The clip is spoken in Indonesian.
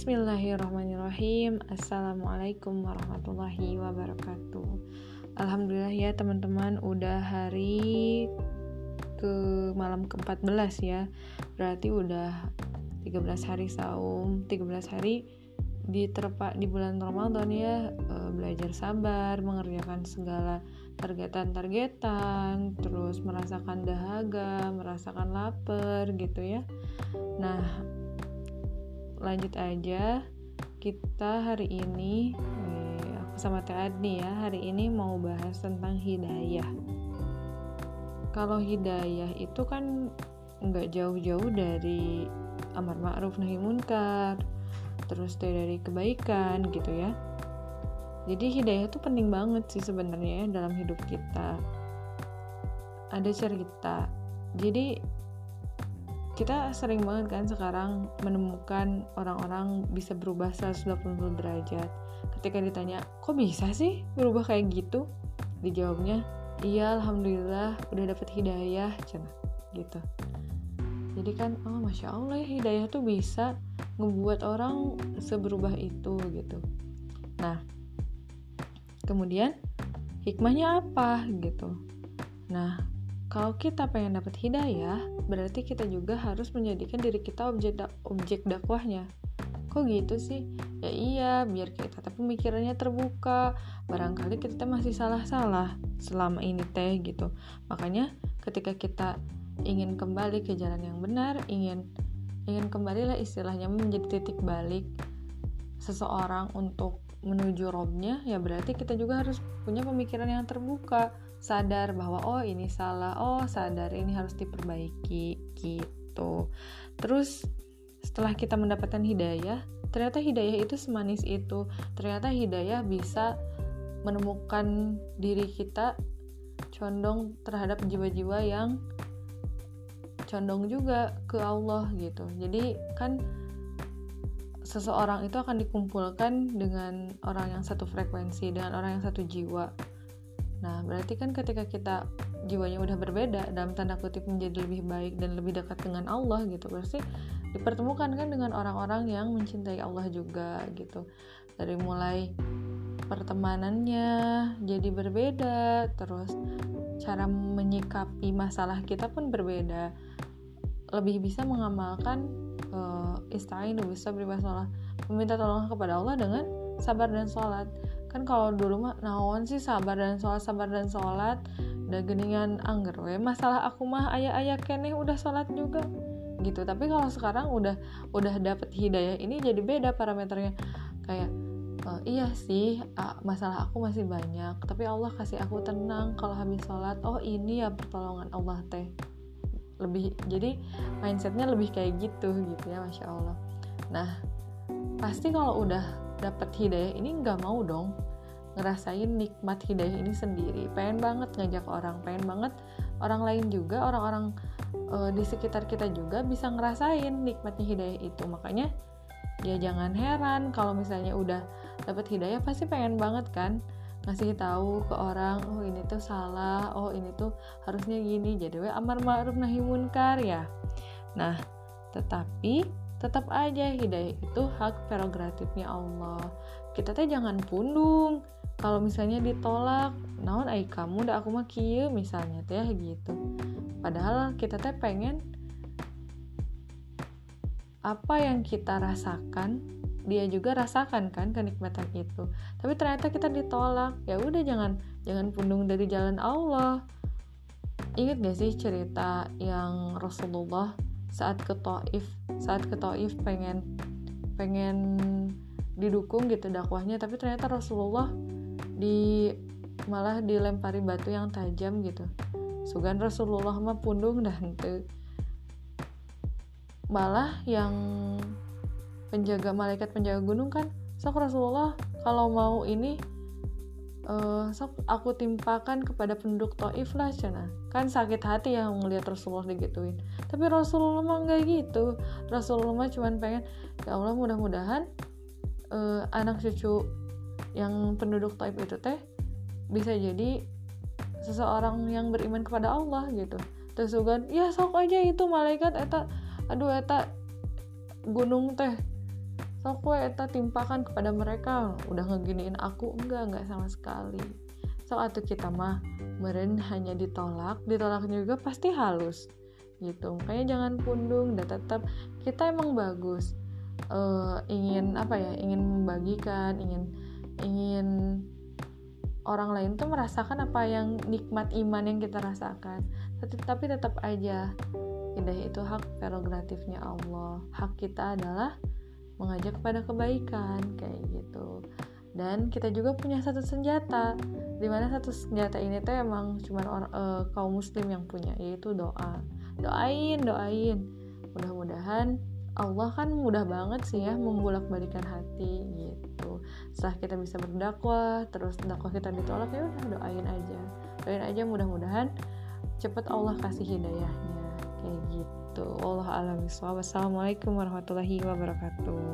Bismillahirrahmanirrahim. Assalamualaikum warahmatullahi wabarakatuh. Alhamdulillah ya teman-teman Udah hari ke malam ke-14 ya. Berarti udah 13 hari saum 13 hari diterpa di bulan Ramadan ya. E, Belajar sabar Mengerjakan segala targetan-targetan Terus merasakan dahaga Merasakan lapar gitu ya. Nah lanjut aja. Kita hari ini eh, aku sama Teh Adni ya hari ini mau bahas tentang hidayah. Kalau hidayah itu kan nggak jauh-jauh dari amar ma'ruf nahi munkar terus dari kebaikan gitu ya. Jadi hidayah itu penting banget sih sebenarnya ya dalam hidup kita. Ada cerita. Jadi kita sering banget kan sekarang menemukan orang-orang bisa berubah 180 derajat. Ketika ditanya kok bisa sih berubah kayak gitu? Dijawabnya iya alhamdulillah udah dapet hidayah cina gitu. Jadi kan oh masya allah ya hidayah tuh bisa ngebuat orang seberubah itu gitu. Nah kemudian hikmahnya apa gitu. Nah kalau kita pengen dapat hidayah, berarti kita juga harus menjadikan diri kita objek da objek dakwahnya. Kok gitu sih? Ya iya, biar kita tapi pemikirannya terbuka. Barangkali kita masih salah-salah selama ini teh gitu. Makanya ketika kita ingin kembali ke jalan yang benar, ingin ingin kembali lah istilahnya menjadi titik balik seseorang untuk menuju robnya, ya berarti kita juga harus punya pemikiran yang terbuka sadar bahwa oh ini salah oh sadar ini harus diperbaiki gitu. Terus setelah kita mendapatkan hidayah ternyata hidayah itu semanis itu. Ternyata hidayah bisa menemukan diri kita condong terhadap jiwa-jiwa yang condong juga ke Allah gitu. Jadi kan seseorang itu akan dikumpulkan dengan orang yang satu frekuensi dengan orang yang satu jiwa Nah, berarti kan ketika kita jiwanya udah berbeda dalam tanda kutip menjadi lebih baik dan lebih dekat dengan Allah gitu, berarti dipertemukan kan dengan orang-orang yang mencintai Allah juga gitu. Dari mulai pertemanannya jadi berbeda, terus cara menyikapi masalah kita pun berbeda. Lebih bisa mengamalkan uh, bisa beri masalah meminta tolong kepada Allah dengan sabar dan sholat. Kan kalau dulu mah naon sih sabar dan sholat sabar dan sholat? Udah geningan angger we masalah aku mah ayah ayah keneh udah sholat juga. Gitu. Tapi kalau sekarang udah udah dapet hidayah ini jadi beda parameternya. Kayak uh, iya sih masalah aku masih banyak tapi Allah kasih aku tenang kalau habis sholat. Oh ini ya pertolongan Allah teh lebih jadi mindsetnya lebih kayak gitu gitu ya masya Allah. Nah pasti kalau udah dapat hidayah ini nggak mau dong ngerasain nikmat hidayah ini sendiri. Pengen banget ngajak orang pengen banget orang lain juga orang-orang uh, di sekitar kita juga bisa ngerasain nikmatnya hidayah itu. Makanya ya jangan heran kalau misalnya udah dapat hidayah pasti pengen banget kan ngasih tahu ke orang oh ini tuh salah oh ini tuh harusnya gini. Jadi we amar ma'ruf nahi munkar ya. Nah tetapi tetap aja hidayah itu hak prerogatifnya Allah. Kita teh jangan pundung kalau misalnya ditolak naon ai kamu udah aku mah kieu misalnya teh gitu. Padahal kita teh pengen apa yang kita rasakan dia juga rasakan kan kenikmatan itu. Tapi ternyata kita ditolak. Ya udah jangan jangan pundung dari jalan Allah. Ingat gak sih cerita yang Rasulullah saat ke Taif saat ke Taif pengen pengen didukung gitu dakwahnya tapi ternyata Rasulullah di malah dilempari batu yang tajam gitu. Sugan Rasulullah mah pundung dan malah yang penjaga malaikat penjaga gunung kan. Sok Rasulullah kalau mau ini uh, sok aku timpakan kepada penduduk Taif lah cina kan sakit hati yang ngelihat Rasulullah digituin. Tapi Rasulullah mah nggak gitu. Rasulullah mah cuman pengen ya Allah mudah-mudahan uh, anak cucu yang penduduk Taif itu teh bisa jadi seseorang yang beriman kepada Allah gitu. Terus juga ya sok aja itu malaikat eta aduh eta gunung teh so kue eta timpakan kepada mereka. Udah ngeginiin aku? Enggak enggak sama sekali. So atau kita mah meren hanya ditolak ditolak juga pasti halus. Gitu. Makanya jangan pundung dan tetap kita emang bagus. Uh, ingin apa ya ingin membagikan ingin ingin orang lain tuh merasakan apa yang nikmat iman yang kita rasakan. Tapi tetap aja hidayah itu hak prerogatifnya Allah. Hak kita adalah mengajak kepada kebaikan kayak gitu. Dan kita juga punya satu senjata di mana satu senjata ini tuh emang cuma orang uh, kaum muslim yang punya yaitu doa. Doain doain. Mudah-mudahan Allah kan mudah banget sih ya membulak balikan hati gitu. Setelah kita bisa berdakwah terus dakwah kita ditolak ya udah doain aja. Doain aja mudah-mudahan cepet Allah kasih hidayahnya kayak gitu. Allah alam Wassalamualaikum warahmatullahi wabarakatuh